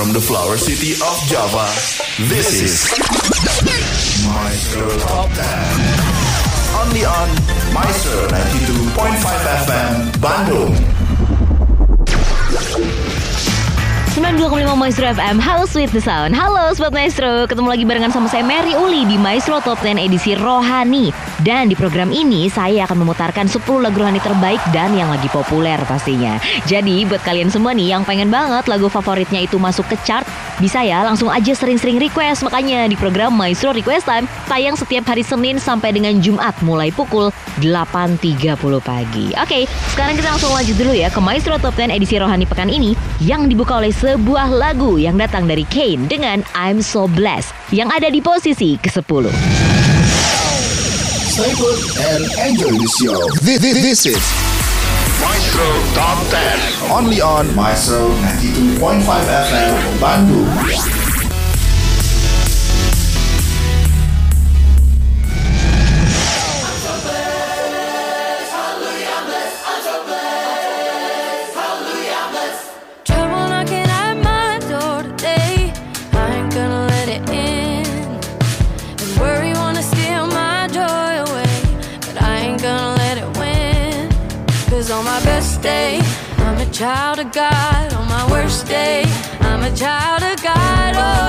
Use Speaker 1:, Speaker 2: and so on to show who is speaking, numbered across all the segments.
Speaker 1: from the flower city of Java, this is Maestro Top 10. Only on Maestro 92.5 FM, Bandung.
Speaker 2: 92,5 Maestro FM Halo Sweet the Sound. Halo Sobat Maestro. Ketemu lagi barengan sama saya Mary Uli Di Maestro Top 10 edisi Rohani. Dan di program ini Saya akan memutarkan 10 lagu rohani terbaik Dan yang lagi populer pastinya. Jadi buat kalian semua nih Yang pengen banget lagu favoritnya itu masuk ke chart Bisa ya langsung aja sering-sering request. Makanya di program Maestro Request Time Tayang setiap hari Senin sampai dengan Jumat Mulai pukul 8.30 pagi. Oke sekarang kita langsung lanjut dulu ya Ke Maestro Top 10 edisi Rohani pekan ini Yang dibuka oleh sebuah lagu yang datang dari Kane dengan I'm So Blessed yang ada di posisi ke-10.
Speaker 1: Stay put and enjoy the show. This, this, this is Maestro Top 10. Only on Maestro 92.5 FM, Bandung.
Speaker 3: Child of God. On my worst day, I'm a child of God. Oh,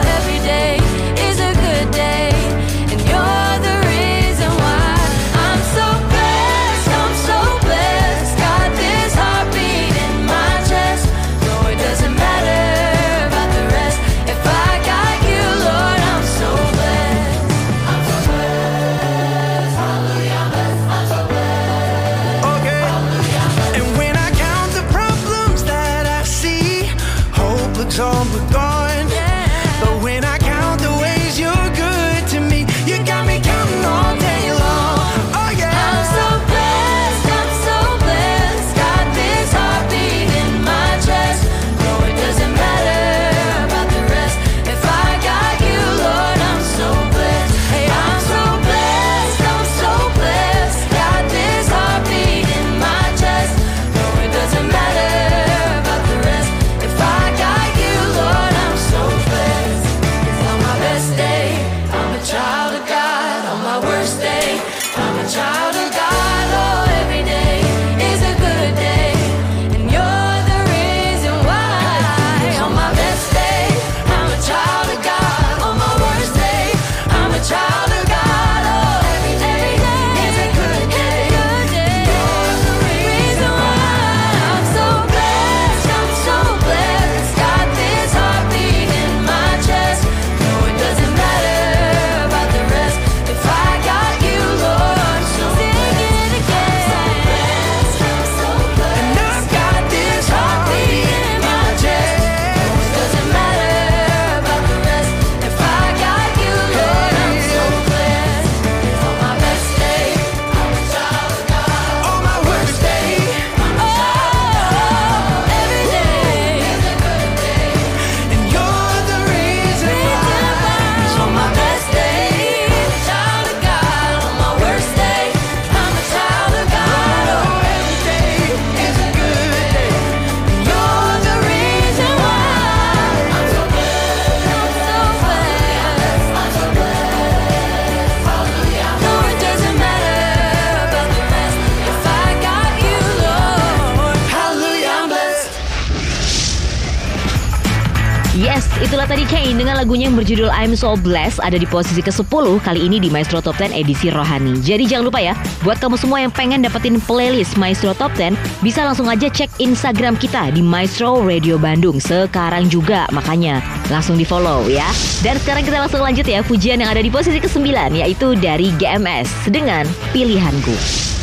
Speaker 2: lagunya yang berjudul I'm So Blessed ada di posisi ke-10 kali ini di Maestro Top 10 edisi Rohani. Jadi jangan lupa ya, buat kamu semua yang pengen dapetin playlist Maestro Top 10, bisa langsung aja cek Instagram kita di Maestro Radio Bandung sekarang juga. Makanya langsung di follow ya. Dan sekarang kita langsung lanjut ya pujian yang ada di posisi ke-9 yaitu dari GMS dengan Pilihanku.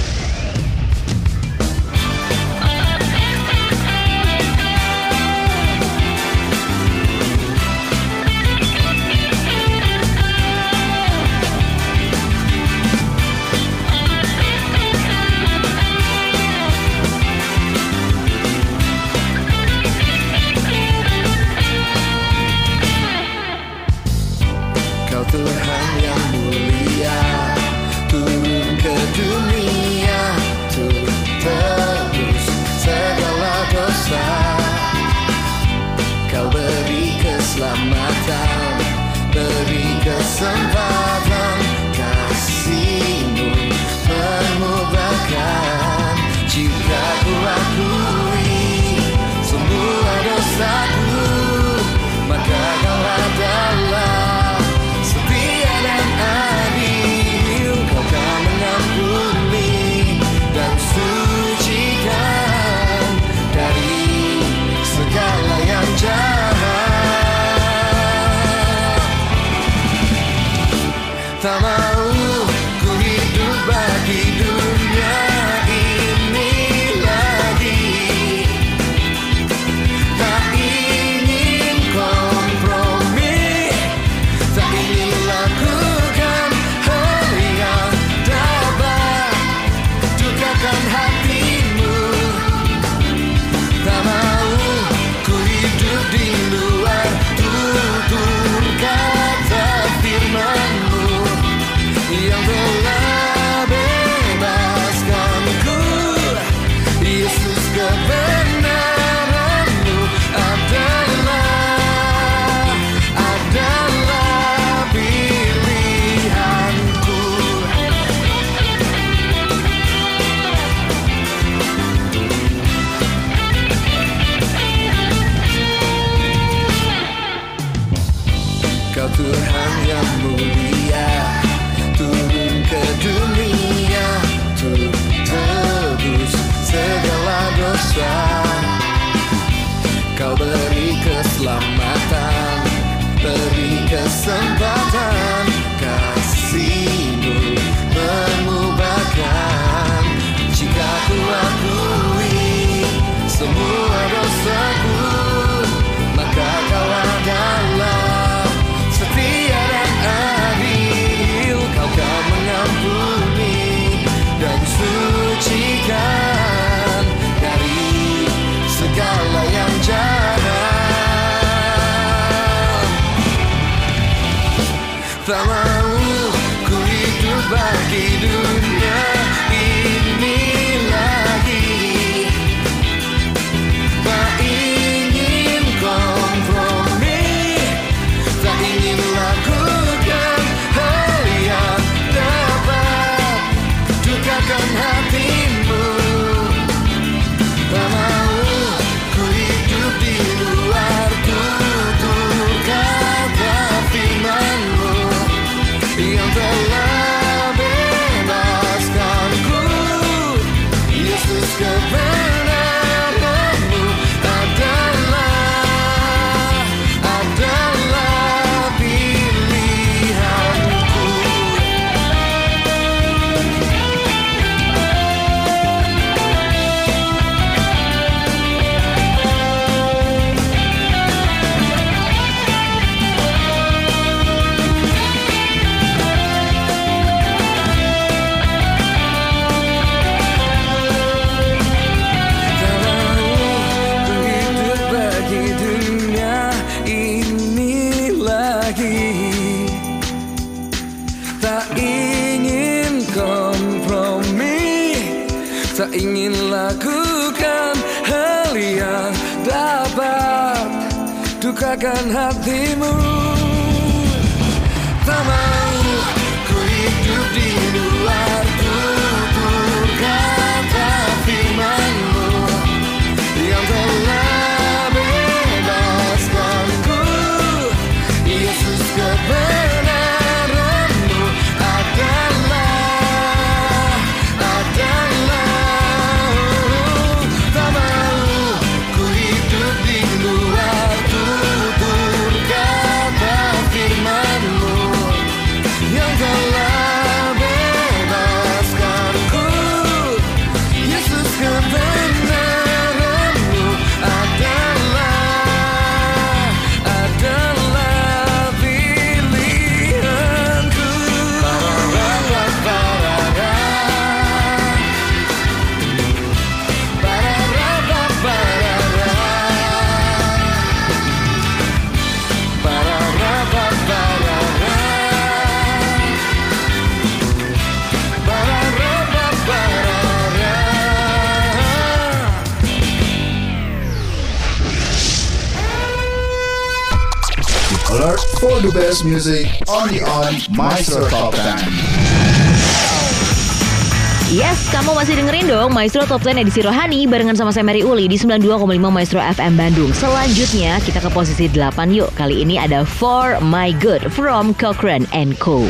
Speaker 4: music only on Maestro Top 10.
Speaker 2: Yes, kamu masih dengerin dong Maestro Top 10 edisi Rohani barengan sama saya Mary Uli di 92,5 Maestro FM Bandung. Selanjutnya kita ke posisi 8 yuk. Kali ini ada For My Good from Cochrane and Co.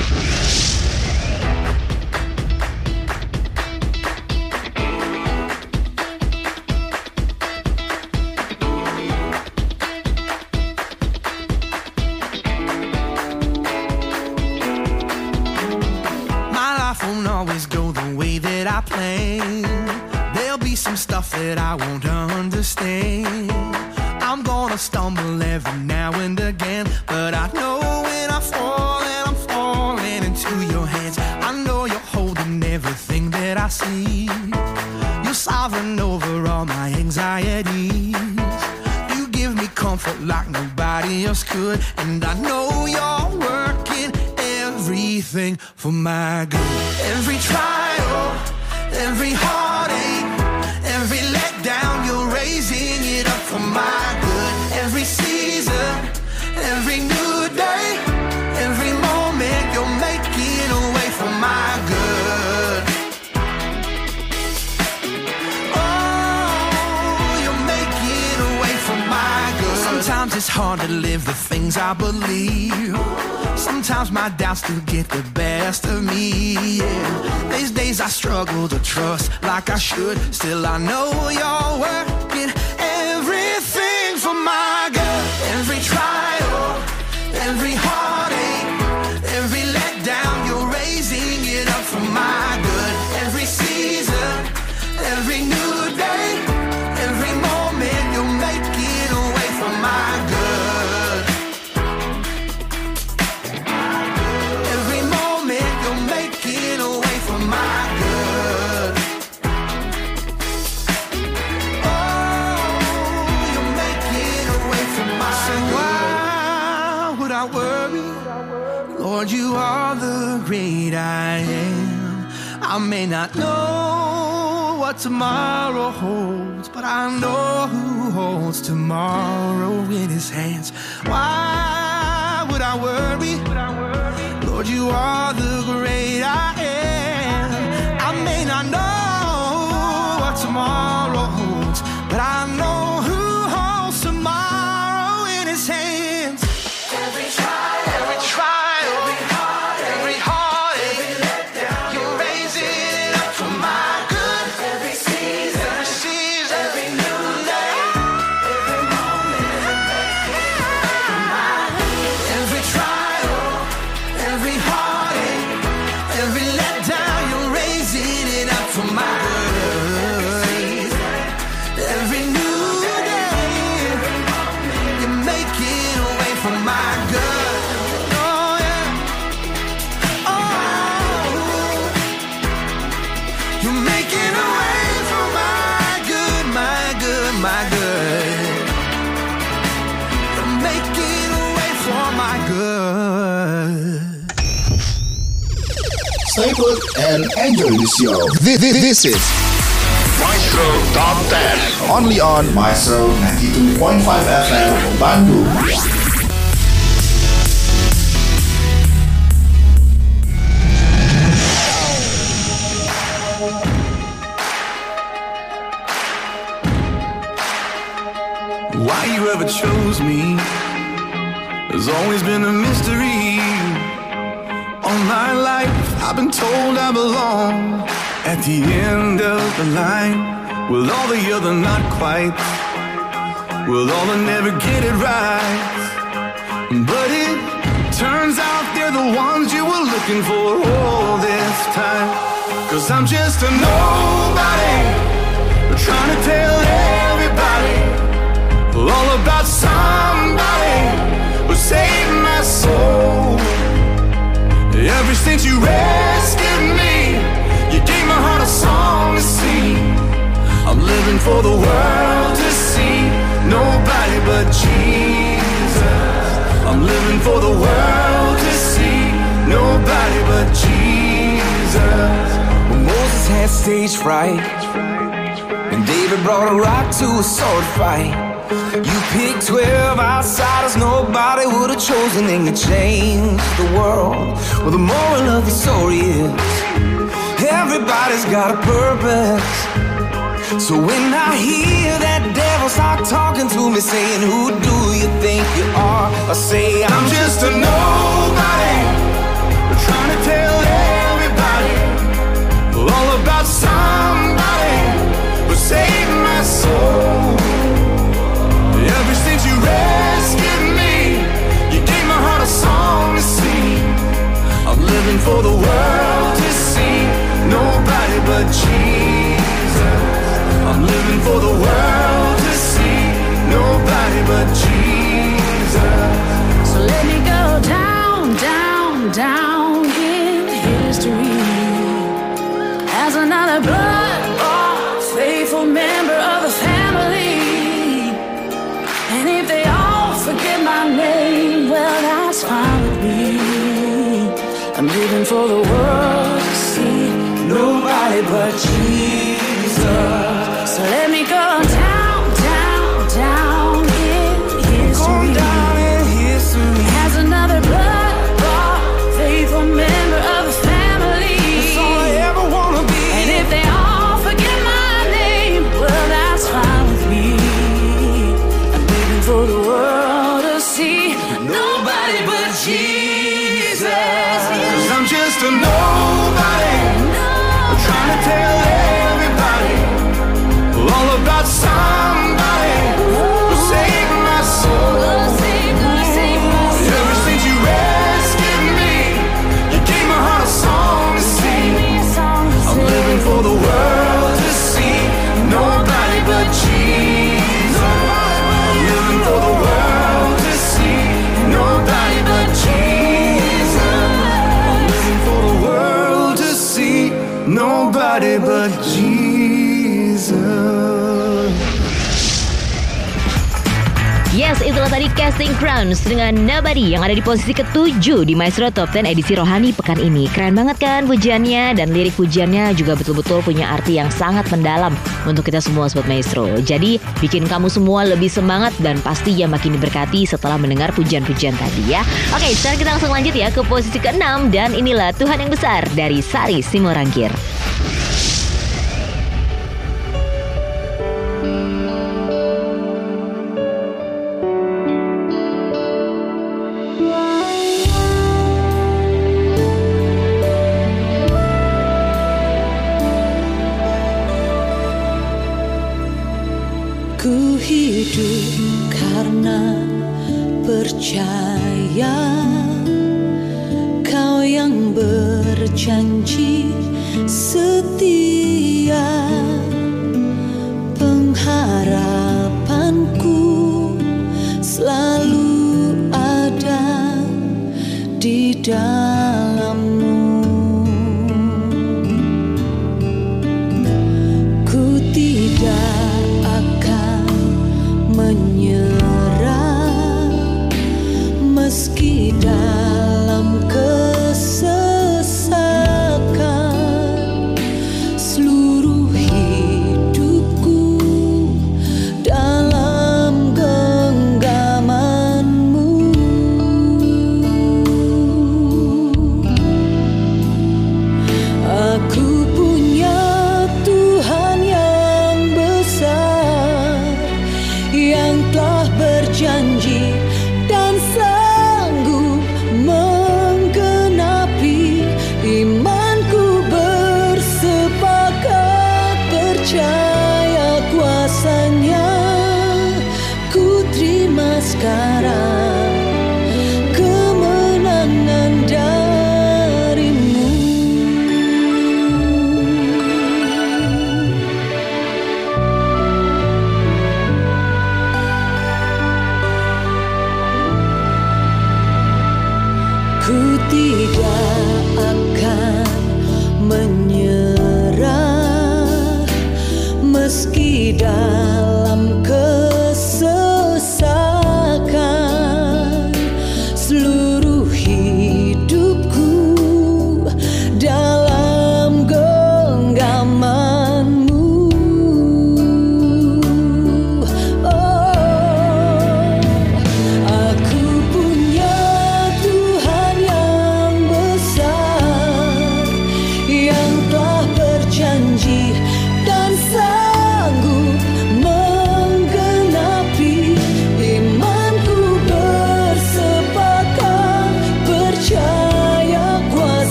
Speaker 5: I plan. There'll be some stuff that I won't understand. I'm gonna stumble every now and again, but I know when I fall and I'm falling into your hands. I know you're holding everything that I see. You're sovereign over all my anxieties. You give me comfort like nobody else could, and I know you're everything for my good. Every trial, every heartache, live the things I believe. Sometimes my doubts do get the best of me. Yeah. These days I struggle to trust like I should. Still, I know you're working everything for my good. Every trial, every heartache, Lord, you are the great I am. I may not know what tomorrow holds, but I know who holds tomorrow in his hands. Why would I worry? Lord, you are the great I am. I may not know what tomorrow
Speaker 1: Stay put and enjoy the show. This, this, this is Maestro Top 10. Only on Maestro 92.5 FM Bandung.
Speaker 6: Why you ever chose me has always been a mystery. All my life, I've been told I belong at the end of the line with all the other not quite, with all the never get it right. But it turns out they're the ones you were looking for all this time. Cause I'm just a nobody, trying to tell everybody all about somebody who saved my soul. Ever since you rescued me, you gave my heart a song to sing. I'm living for the world to see nobody but Jesus. I'm living for the world to see nobody but Jesus.
Speaker 7: When Moses had stage fright, and David brought a rock to a sword fight. You picked 12 outsiders nobody would have chosen, and you changed the world. Well, the moral of the story is everybody's got a purpose. So when I hear that devil start talking to me, saying, Who do you think you are? I say, I'm just a nobody.
Speaker 6: Trying to tell everybody all about somebody who saved my soul. Living for the world to see. Nobody but Jesus.
Speaker 3: I'm living for the world to see. Nobody but Jesus. So let me go down, down, down in history as another blood faithful member of the family. And if they all forget my name, well, that's fine with me. I'm living for the world to see nobody but Jesus.
Speaker 8: So let me
Speaker 1: go down, Casting Crowns dengan Nobody yang ada di posisi ketujuh di Maestro Top 10 edisi Rohani pekan ini. Keren banget kan pujiannya dan lirik pujiannya juga betul-betul punya arti yang sangat mendalam untuk kita semua Sobat Maestro. Jadi bikin kamu semua lebih semangat dan pasti ya makin diberkati setelah mendengar pujian-pujian tadi ya. Oke, sekarang kita langsung lanjut ya ke posisi ke-6 dan inilah Tuhan yang Besar dari Sari Simorangkir.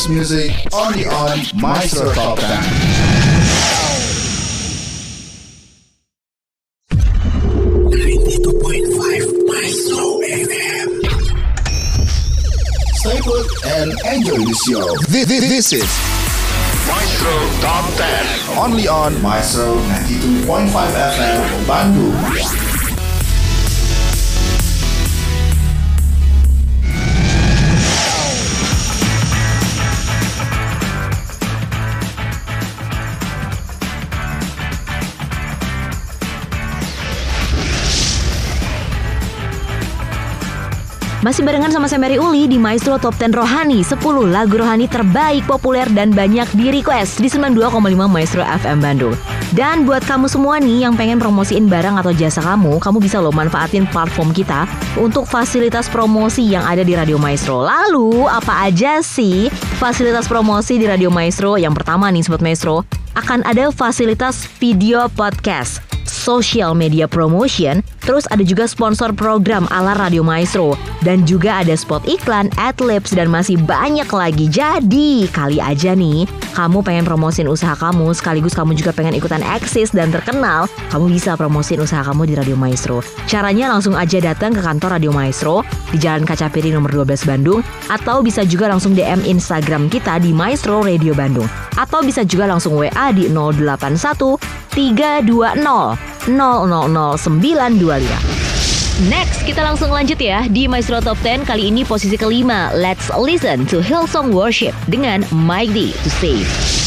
Speaker 4: Best music only on Top 10. Stay put and enjoy the show. This, this, this is Maestro Top 10. Only on Maestro 92.5 FM Bandung.
Speaker 9: Masih barengan sama saya Mary Uli di Maestro Top 10 Rohani 10 lagu rohani terbaik, populer, dan banyak di request di 92,5 Maestro FM Bandung. Dan buat kamu semua nih yang pengen promosiin barang atau jasa kamu Kamu bisa loh manfaatin platform kita Untuk fasilitas promosi yang ada di Radio Maestro. Lalu apa aja sih fasilitas promosi di Radio Maestro? Yang pertama nih Sobat Maestro Akan ada fasilitas video podcast social media promotion, terus ada juga sponsor program ala Radio Maestro dan juga ada spot iklan, adlibs dan masih banyak lagi. Jadi, kali aja nih kamu pengen promosin usaha kamu sekaligus kamu juga pengen ikutan eksis dan terkenal, kamu bisa promosin usaha kamu di Radio Maestro. Caranya langsung aja datang ke kantor Radio Maestro di Jalan Kaca Piring nomor 12 Bandung atau bisa juga langsung DM Instagram kita di Maestro Radio Bandung atau bisa juga langsung WA di 081 320 000925. Next, kita langsung lanjut ya di Maestro Top 10 kali ini posisi kelima. Let's listen to Hillsong Worship dengan Mike D to Save.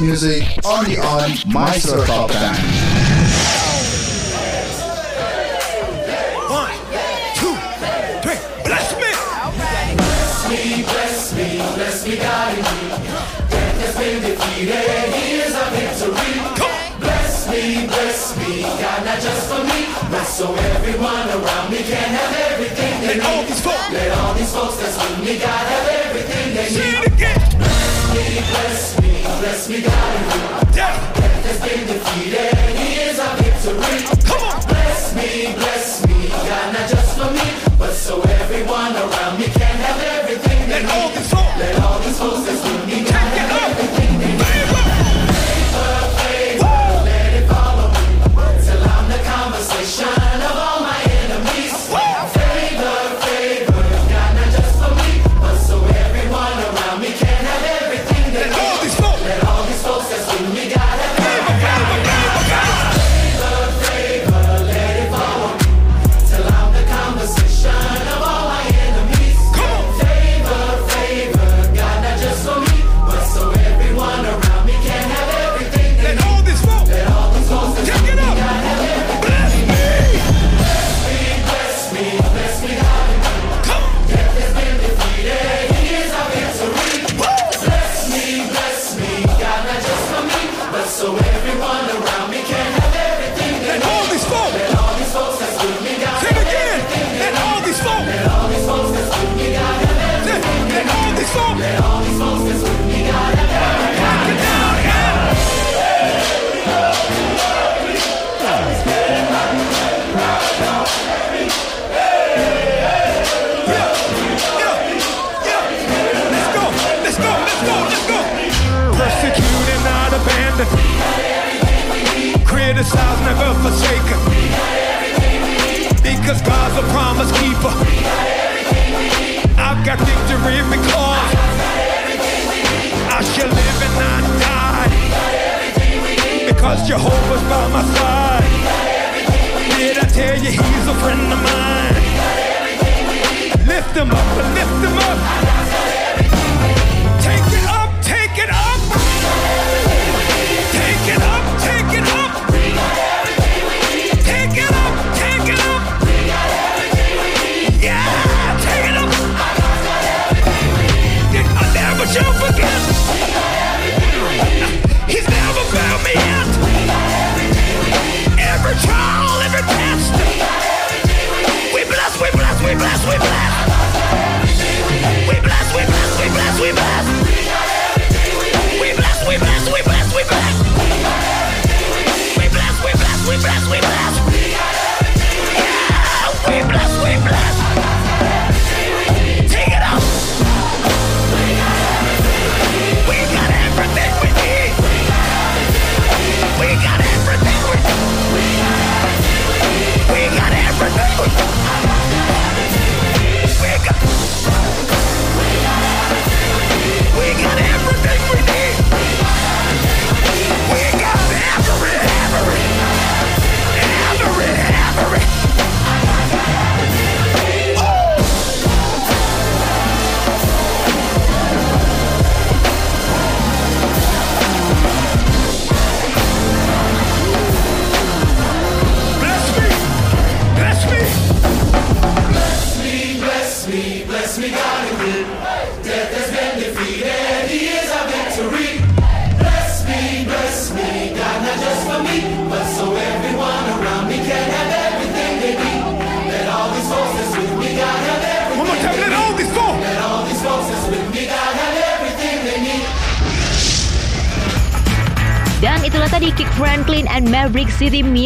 Speaker 4: Music music only on
Speaker 10: My Circle Band. bless me, God, in me. Death has been defeated, here's our victory. Bless me, bless me, God, not just for me, so everyone around me can have everything they need. All these folks. Let all these folks that's with me, God, have everything they need. Say it again. Bless me, bless me, bless me, God. Death. has been defeated. He is our victory. Come on. Bless me, bless me, God not just for me, but so everyone around me can have everything Let all these. Let all these that's me promise. I've got victory because I shall live and not die. Because Jehovah's by my side. Did I tell you he's a friend of mine? Lift him up, lift him up. We bless, we bless, we bless. We bless, we bless, we bless,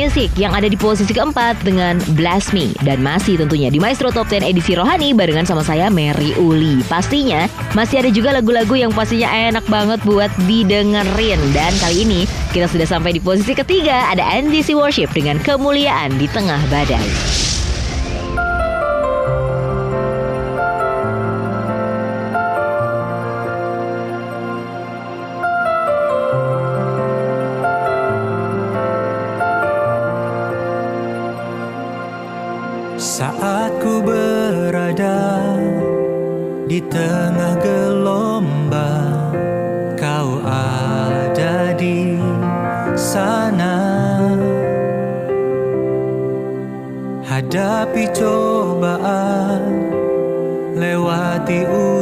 Speaker 2: Music yang ada di posisi keempat dengan Blast Me. Dan masih tentunya di Maestro Top 10 edisi Rohani barengan sama saya Mary Uli. Pastinya masih ada juga lagu-lagu yang pastinya enak banget buat didengerin. Dan kali ini kita sudah sampai di posisi ketiga ada NDC Worship dengan kemuliaan di tengah badai.
Speaker 11: Tengah gelombang kau ada di sana. Hadapi cobaan lewati ujian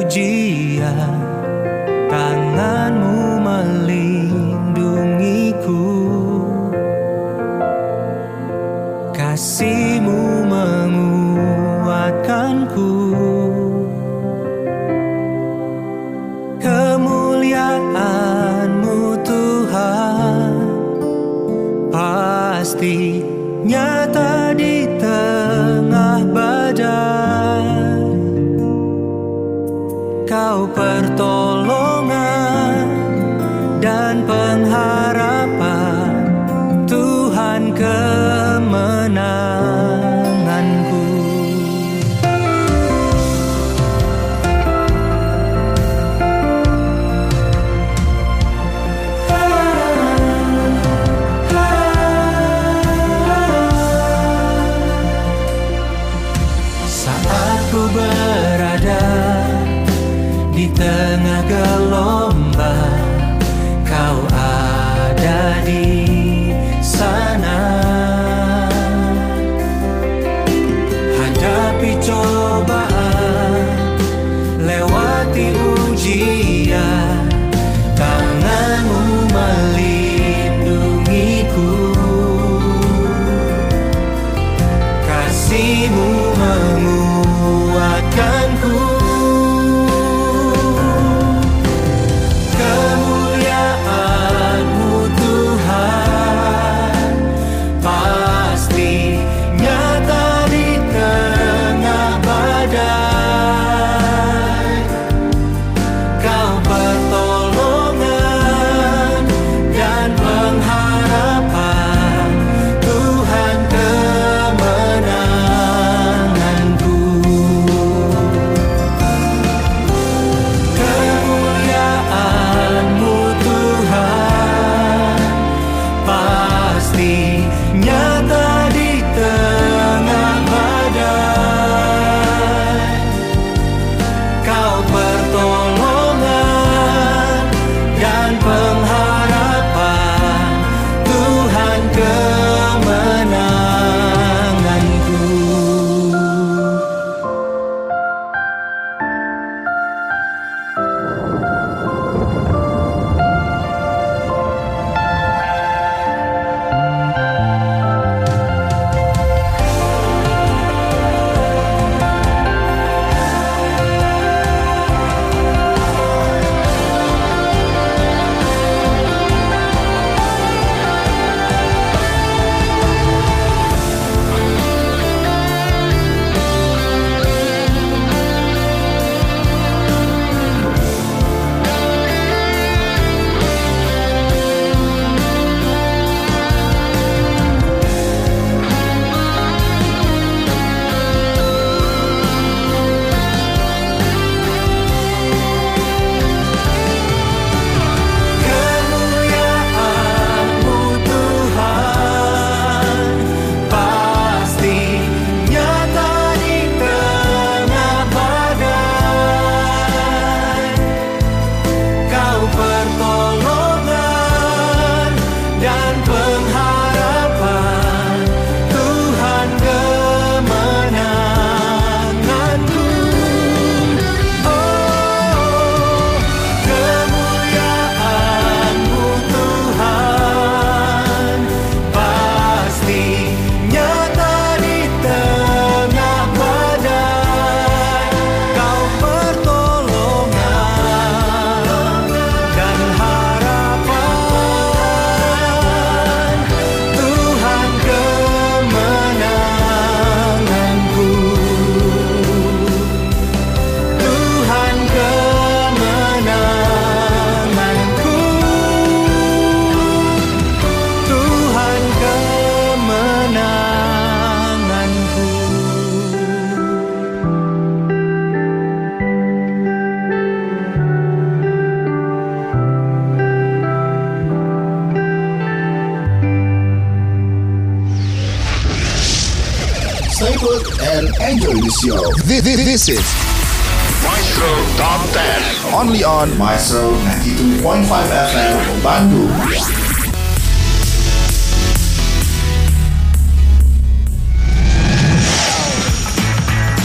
Speaker 4: on Maestro 92.5 FM Bandung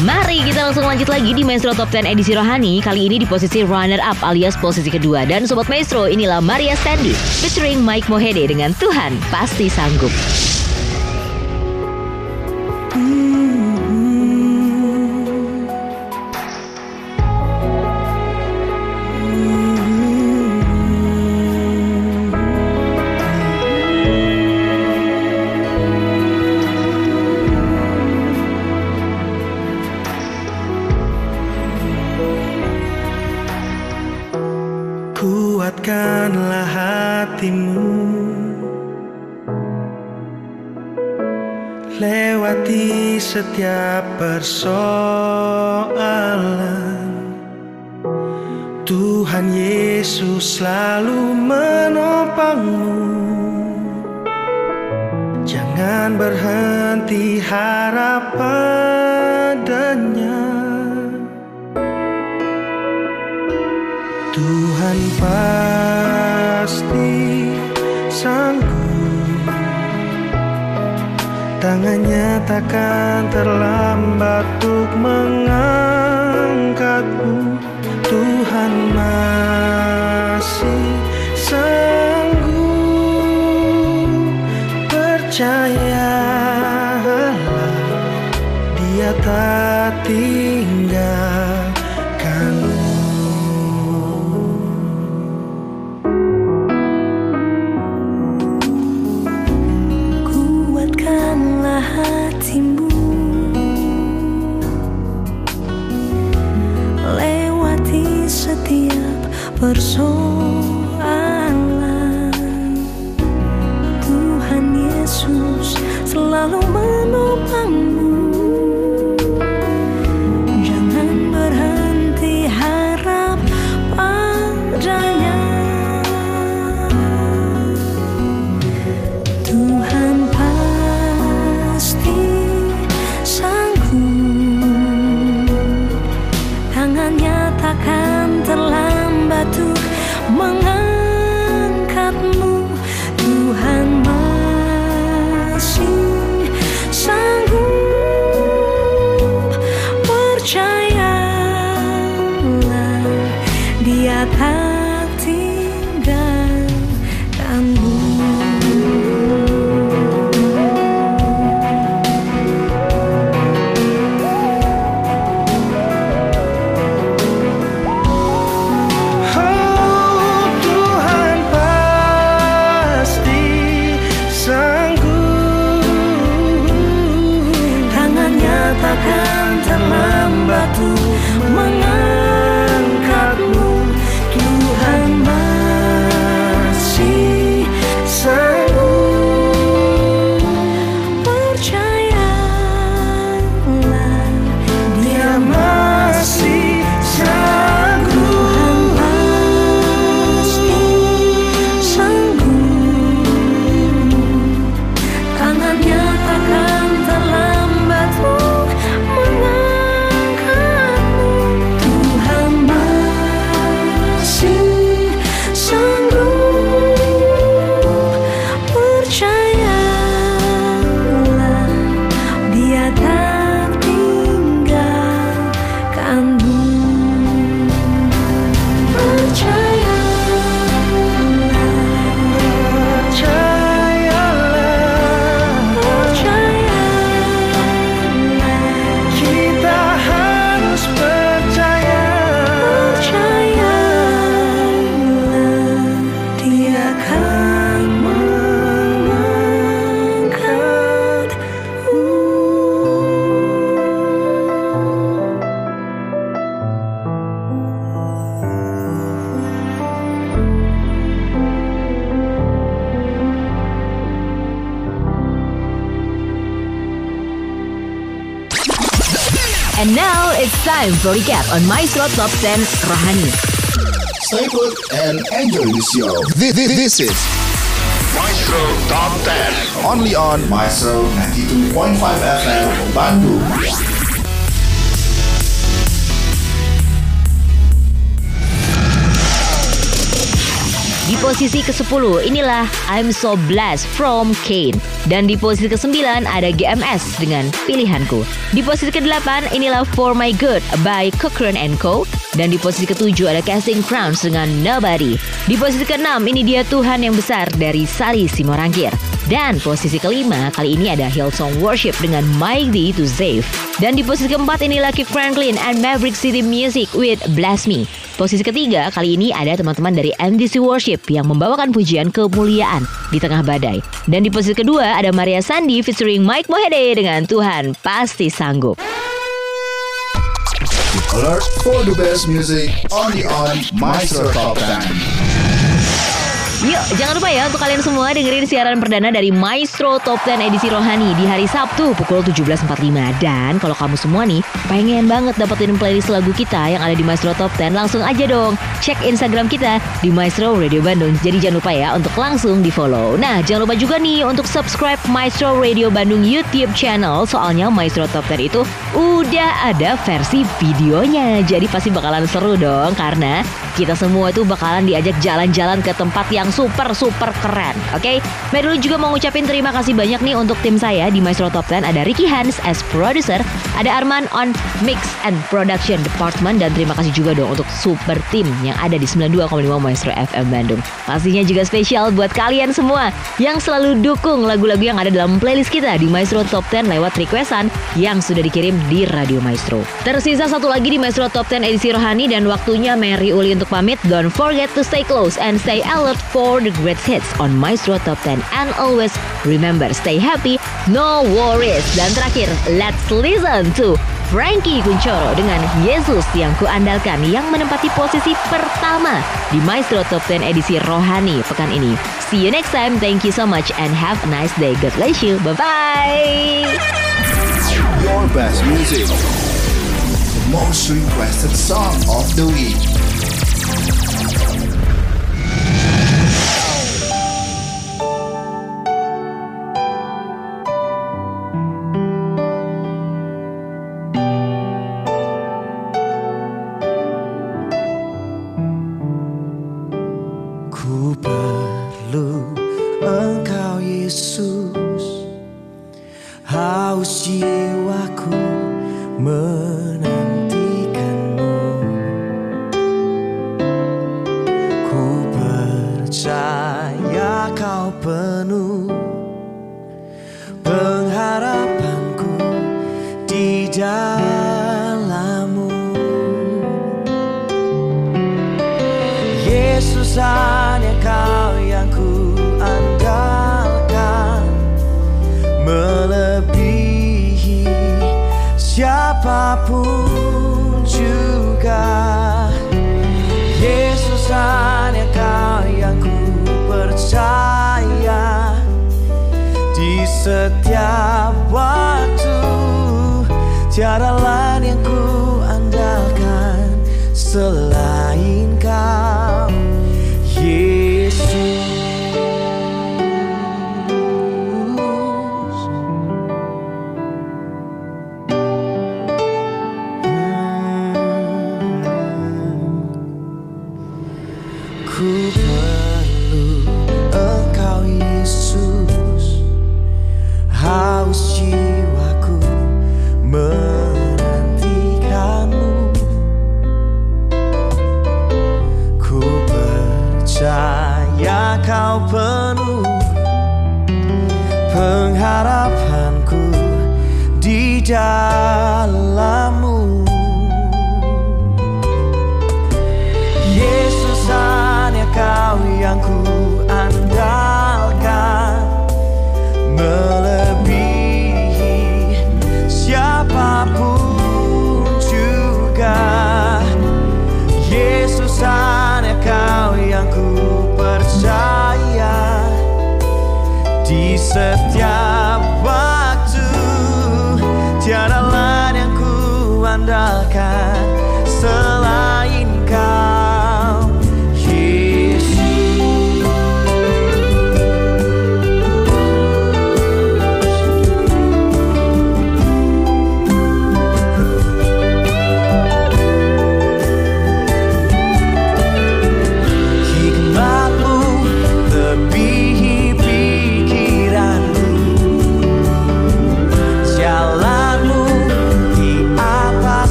Speaker 2: Mari kita langsung lanjut lagi di Maestro Top 10 edisi Rohani. Kali ini di posisi runner up alias posisi kedua. Dan Sobat Maestro inilah Maria Stanley Featuring Mike Mohede dengan Tuhan Pasti Sanggup
Speaker 12: Kuatkanlah hatimu. Lewati setiap persoalan. Tuhan Yesus selalu menopangmu. Jangan berhenti harap padanya. Tuhan pasti Tangannya takkan terlambat untuk mengangkatmu. Tuhan masih sanggup Percayalah Dia tak
Speaker 2: time for recap on Maestro Top 10 Rohani.
Speaker 4: Stay put and enjoy the show. This, this, this is Maestro Top 10 Only on Maestro 92.5 FM Bandung
Speaker 2: posisi ke-10 inilah I'm So Blessed from Kane. Dan di posisi ke-9 ada GMS dengan Pilihanku. Di posisi ke-8 inilah For My Good by Cochran Co. Dan di posisi ke-7 ada Casting Crowns dengan Nobody. Di posisi ke-6 ini dia Tuhan yang Besar dari Sari Simorangkir. Dan posisi kelima kali ini ada Hillsong Worship dengan Mike D to Save. Dan di posisi keempat ini Lucky Franklin and Maverick City Music with Bless Me. Posisi ketiga kali ini ada teman-teman dari MDC Worship yang membawakan pujian kemuliaan di tengah badai. Dan di posisi kedua ada Maria Sandi featuring Mike Mohede dengan Tuhan Pasti Sanggup.
Speaker 1: Alert for the best music only on Maestro Top 10.
Speaker 2: Yuk, jangan lupa ya untuk kalian semua dengerin siaran perdana dari Maestro Top 10 edisi Rohani di hari Sabtu pukul 17.45. Dan kalau kamu semua nih pengen banget dapetin playlist lagu kita yang ada di Maestro Top 10, langsung aja dong cek Instagram kita di Maestro Radio Bandung. Jadi jangan lupa ya untuk langsung di follow. Nah, jangan lupa juga nih untuk subscribe Maestro Radio Bandung YouTube channel. Soalnya Maestro Top 10 itu udah ada versi videonya. Jadi pasti bakalan seru dong karena kita semua itu bakalan diajak jalan-jalan ke tempat yang super super keren. Oke, Mary dulu juga mau ngucapin terima kasih banyak nih untuk tim saya di Maestro Top 10 ada Ricky Hans as producer, ada Arman on mix and production department dan terima kasih juga dong untuk super tim yang ada di 92,5 Maestro FM Bandung. Pastinya juga spesial buat kalian semua yang selalu dukung lagu-lagu yang ada dalam playlist kita di Maestro Top 10 lewat requestan yang sudah dikirim di Radio Maestro. Tersisa satu lagi di Maestro Top 10 edisi Rohani dan waktunya Mary Uli untuk pamit. Don't forget to stay close and stay alert for the great hits on Maestro Top 10 and always remember stay happy, no worries. Dan terakhir, let's listen to Frankie Kuncoro dengan Yesus yang kuandalkan yang menempati posisi pertama di Maestro Top 10 edisi Rohani pekan ini. See you next time. Thank you so much and have a nice day. God bless you. Bye-bye.
Speaker 1: Your best music. Most requested song of the week.